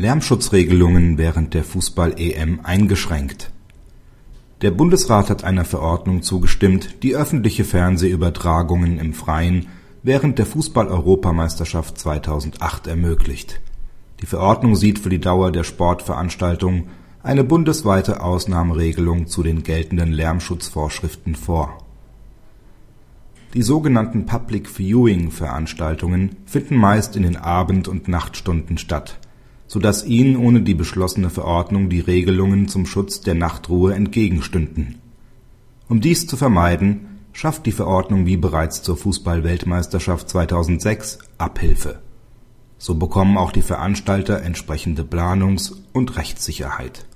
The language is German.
Lärmschutzregelungen während der Fußball-EM eingeschränkt. Der Bundesrat hat einer Verordnung zugestimmt, die öffentliche Fernsehübertragungen im Freien während der Fußball-Europameisterschaft 2008 ermöglicht. Die Verordnung sieht für die Dauer der Sportveranstaltung eine bundesweite Ausnahmeregelung zu den geltenden Lärmschutzvorschriften vor. Die sogenannten Public Viewing Veranstaltungen finden meist in den Abend und Nachtstunden statt, so dass ihnen ohne die beschlossene Verordnung die Regelungen zum Schutz der Nachtruhe entgegenstünden. Um dies zu vermeiden, schafft die Verordnung wie bereits zur Fußball-Weltmeisterschaft 2006 Abhilfe. So bekommen auch die Veranstalter entsprechende Planungs und Rechtssicherheit